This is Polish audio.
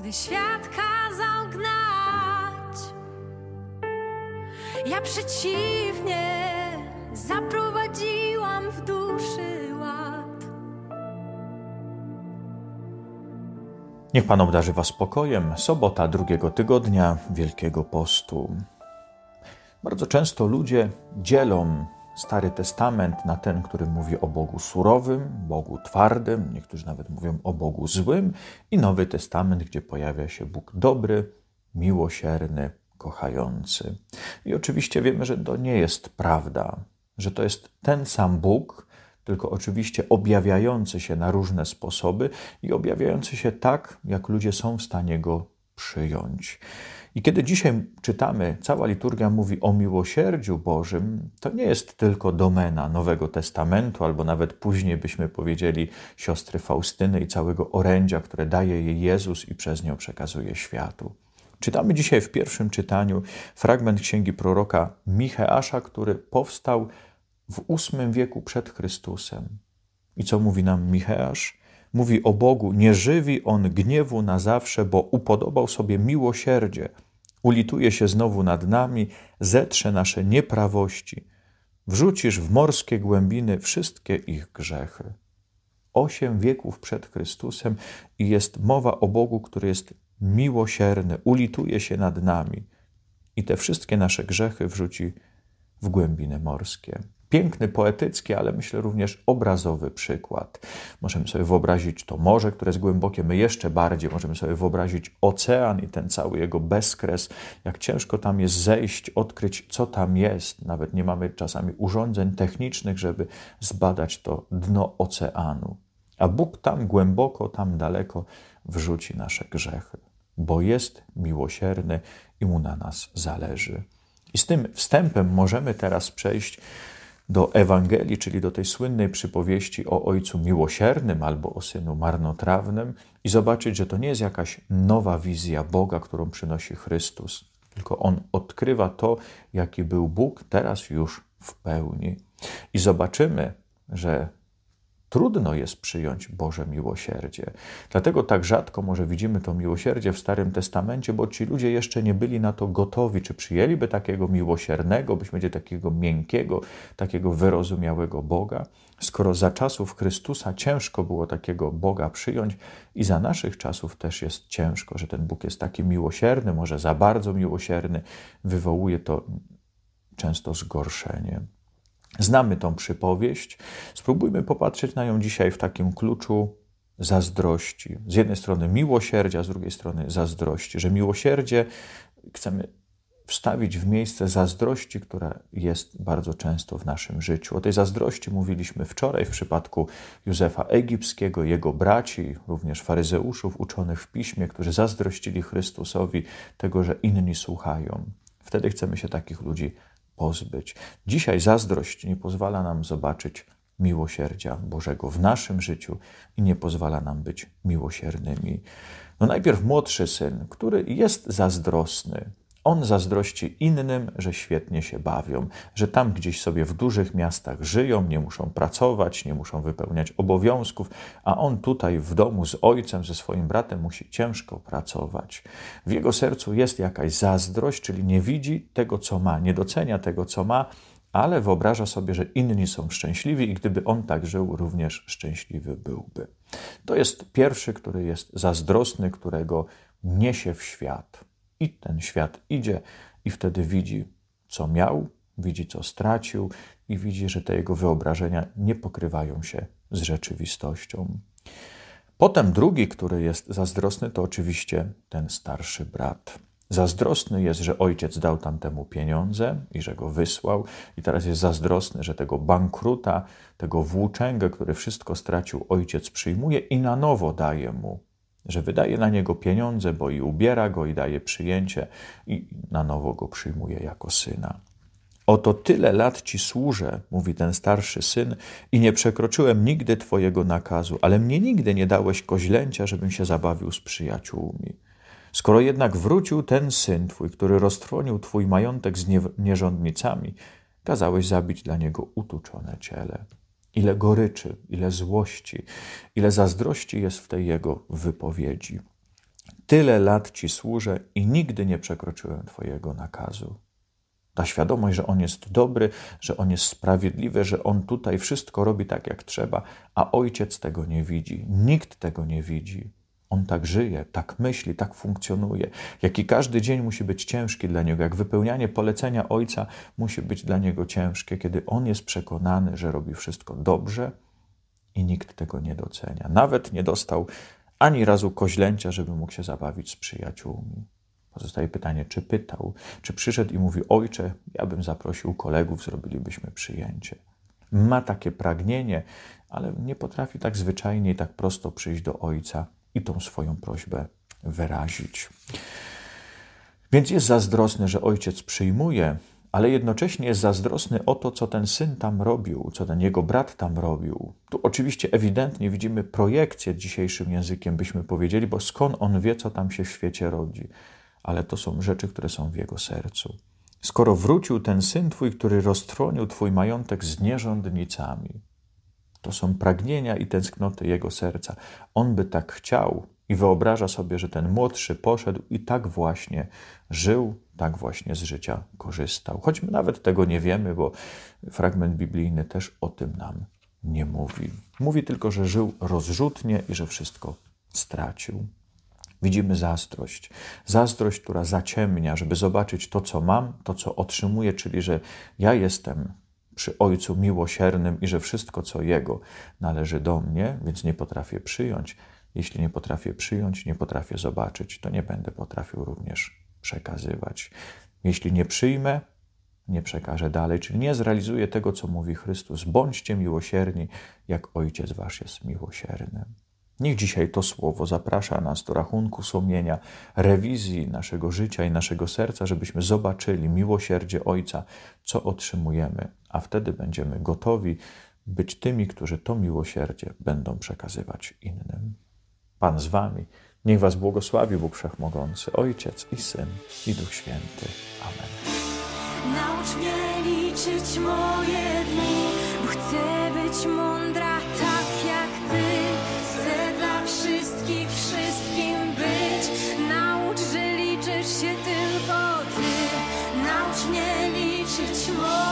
gdy świat kazał gnać. Ja przeciwnie zaprowadziłam w duszy ład. Niech Pan obdarzy Was spokojem. Sobota drugiego tygodnia Wielkiego Postu. Bardzo często ludzie dzielą Stary Testament na ten, który mówi o Bogu surowym, Bogu twardym, niektórzy nawet mówią o Bogu złym, i Nowy Testament, gdzie pojawia się Bóg dobry, miłosierny, kochający. I oczywiście wiemy, że to nie jest prawda, że to jest ten sam Bóg, tylko oczywiście objawiający się na różne sposoby i objawiający się tak, jak ludzie są w stanie go przyjąć. I kiedy dzisiaj czytamy, cała liturgia mówi o miłosierdziu Bożym, to nie jest tylko domena Nowego Testamentu, albo nawet później byśmy powiedzieli siostry Faustyny i całego orędzia, które daje jej Jezus i przez nią przekazuje światu. Czytamy dzisiaj w pierwszym czytaniu fragment księgi proroka Micheasza, który powstał w VIII wieku przed Chrystusem. I co mówi nam Micheasz? Mówi o Bogu, nie żywi on gniewu na zawsze, bo upodobał sobie miłosierdzie – ulituje się znowu nad nami, zetrze nasze nieprawości, wrzucisz w morskie głębiny wszystkie ich grzechy. Osiem wieków przed Chrystusem i jest mowa o Bogu, który jest miłosierny, ulituje się nad nami i te wszystkie nasze grzechy wrzuci w głębiny morskie piękny, poetycki, ale myślę również obrazowy przykład. Możemy sobie wyobrazić to morze, które jest głębokie, my jeszcze bardziej możemy sobie wyobrazić ocean i ten cały jego bezkres, jak ciężko tam jest zejść, odkryć, co tam jest. Nawet nie mamy czasami urządzeń technicznych, żeby zbadać to dno oceanu. A Bóg tam głęboko, tam daleko wrzuci nasze grzechy, bo jest miłosierny i mu na nas zależy. I z tym wstępem możemy teraz przejść do Ewangelii, czyli do tej słynnej przypowieści o Ojcu Miłosiernym albo o Synu Marnotrawnym i zobaczyć, że to nie jest jakaś nowa wizja Boga, którą przynosi Chrystus, tylko On odkrywa to, jaki był Bóg teraz już w pełni. I zobaczymy, że Trudno jest przyjąć Boże miłosierdzie. Dlatego tak rzadko może widzimy to miłosierdzie w Starym Testamencie, bo ci ludzie jeszcze nie byli na to gotowi. Czy przyjęliby takiego miłosiernego, byśmy mieli takiego miękkiego, takiego wyrozumiałego Boga? Skoro za czasów Chrystusa ciężko było takiego Boga przyjąć, i za naszych czasów też jest ciężko, że ten Bóg jest taki miłosierny, może za bardzo miłosierny, wywołuje to często zgorszenie. Znamy tą przypowieść. Spróbujmy popatrzeć na nią dzisiaj w takim kluczu zazdrości. Z jednej strony miłosierdzia, z drugiej strony zazdrości, że miłosierdzie chcemy wstawić w miejsce zazdrości, która jest bardzo często w naszym życiu. O tej zazdrości mówiliśmy wczoraj w przypadku Józefa Egipskiego, jego braci, również faryzeuszów uczonych w piśmie, którzy zazdrościli Chrystusowi tego, że inni słuchają. Wtedy chcemy się takich ludzi pozbyć. Dzisiaj zazdrość nie pozwala nam zobaczyć miłosierdzia Bożego w naszym życiu i nie pozwala nam być miłosiernymi. No najpierw młodszy syn, który jest zazdrosny, on zazdrości innym, że świetnie się bawią, że tam gdzieś sobie w dużych miastach żyją, nie muszą pracować, nie muszą wypełniać obowiązków, a on tutaj w domu z ojcem, ze swoim bratem musi ciężko pracować. W jego sercu jest jakaś zazdrość, czyli nie widzi tego, co ma, nie docenia tego, co ma, ale wyobraża sobie, że inni są szczęśliwi i gdyby on tak żył, również szczęśliwy byłby. To jest pierwszy, który jest zazdrosny, którego niesie w świat. I ten świat idzie i wtedy widzi, co miał, widzi, co stracił i widzi, że te jego wyobrażenia nie pokrywają się z rzeczywistością. Potem drugi, który jest zazdrosny, to oczywiście ten starszy brat. Zazdrosny jest, że ojciec dał tamtemu pieniądze i że go wysłał, i teraz jest zazdrosny, że tego bankruta, tego włóczęgę, który wszystko stracił, ojciec przyjmuje i na nowo daje mu że wydaje na niego pieniądze, bo i ubiera go, i daje przyjęcie, i na nowo go przyjmuje jako syna. Oto tyle lat ci służę, mówi ten starszy syn, i nie przekroczyłem nigdy twojego nakazu, ale mnie nigdy nie dałeś koźlęcia, żebym się zabawił z przyjaciółmi. Skoro jednak wrócił ten syn twój, który roztrwonił twój majątek z nierządnicami, kazałeś zabić dla niego utuczone ciele. Ile goryczy, ile złości, ile zazdrości jest w tej jego wypowiedzi. Tyle lat Ci służę i nigdy nie przekroczyłem Twojego nakazu. Ta świadomość, że On jest dobry, że On jest sprawiedliwy, że On tutaj wszystko robi tak, jak trzeba, a Ojciec tego nie widzi. Nikt tego nie widzi. On tak żyje, tak myśli, tak funkcjonuje. Jak i każdy dzień musi być ciężki dla niego, jak wypełnianie polecenia ojca musi być dla niego ciężkie, kiedy on jest przekonany, że robi wszystko dobrze i nikt tego nie docenia. Nawet nie dostał ani razu koźlęcia, żeby mógł się zabawić z przyjaciółmi. Pozostaje pytanie, czy pytał, czy przyszedł i mówi: Ojcze, ja bym zaprosił kolegów, zrobilibyśmy przyjęcie. Ma takie pragnienie, ale nie potrafi tak zwyczajnie i tak prosto przyjść do ojca i tą swoją prośbę wyrazić. Więc jest zazdrosny, że ojciec przyjmuje, ale jednocześnie jest zazdrosny o to, co ten syn tam robił, co ten jego brat tam robił. Tu oczywiście ewidentnie widzimy projekcję dzisiejszym językiem, byśmy powiedzieli, bo skąd on wie, co tam się w świecie rodzi. Ale to są rzeczy, które są w jego sercu. Skoro wrócił ten syn twój, który roztrwonił twój majątek z nierządnicami, to są pragnienia i tęsknoty jego serca. On by tak chciał i wyobraża sobie, że ten młodszy poszedł i tak właśnie żył, tak właśnie z życia korzystał. Choć my nawet tego nie wiemy, bo fragment biblijny też o tym nam nie mówi. Mówi tylko, że żył rozrzutnie i że wszystko stracił. Widzimy zazdrość. Zazdrość, która zaciemnia, żeby zobaczyć to, co mam, to, co otrzymuję, czyli że ja jestem przy Ojcu miłosiernym i że wszystko, co Jego, należy do mnie, więc nie potrafię przyjąć. Jeśli nie potrafię przyjąć, nie potrafię zobaczyć, to nie będę potrafił również przekazywać. Jeśli nie przyjmę, nie przekażę dalej, czyli nie zrealizuję tego, co mówi Chrystus. Bądźcie miłosierni, jak Ojciec Wasz jest miłosierny. Niech dzisiaj to słowo zaprasza nas do rachunku sumienia, rewizji naszego życia i naszego serca, żebyśmy zobaczyli miłosierdzie Ojca, co otrzymujemy, a wtedy będziemy gotowi być tymi, którzy to miłosierdzie będą przekazywać innym. Pan z Wami. Niech Was błogosławi Bóg Wszechmogący, Ojciec i Syn i Duch Święty. Amen. Naucz mnie liczyć moje dni, bo chcę być mądra że liczysz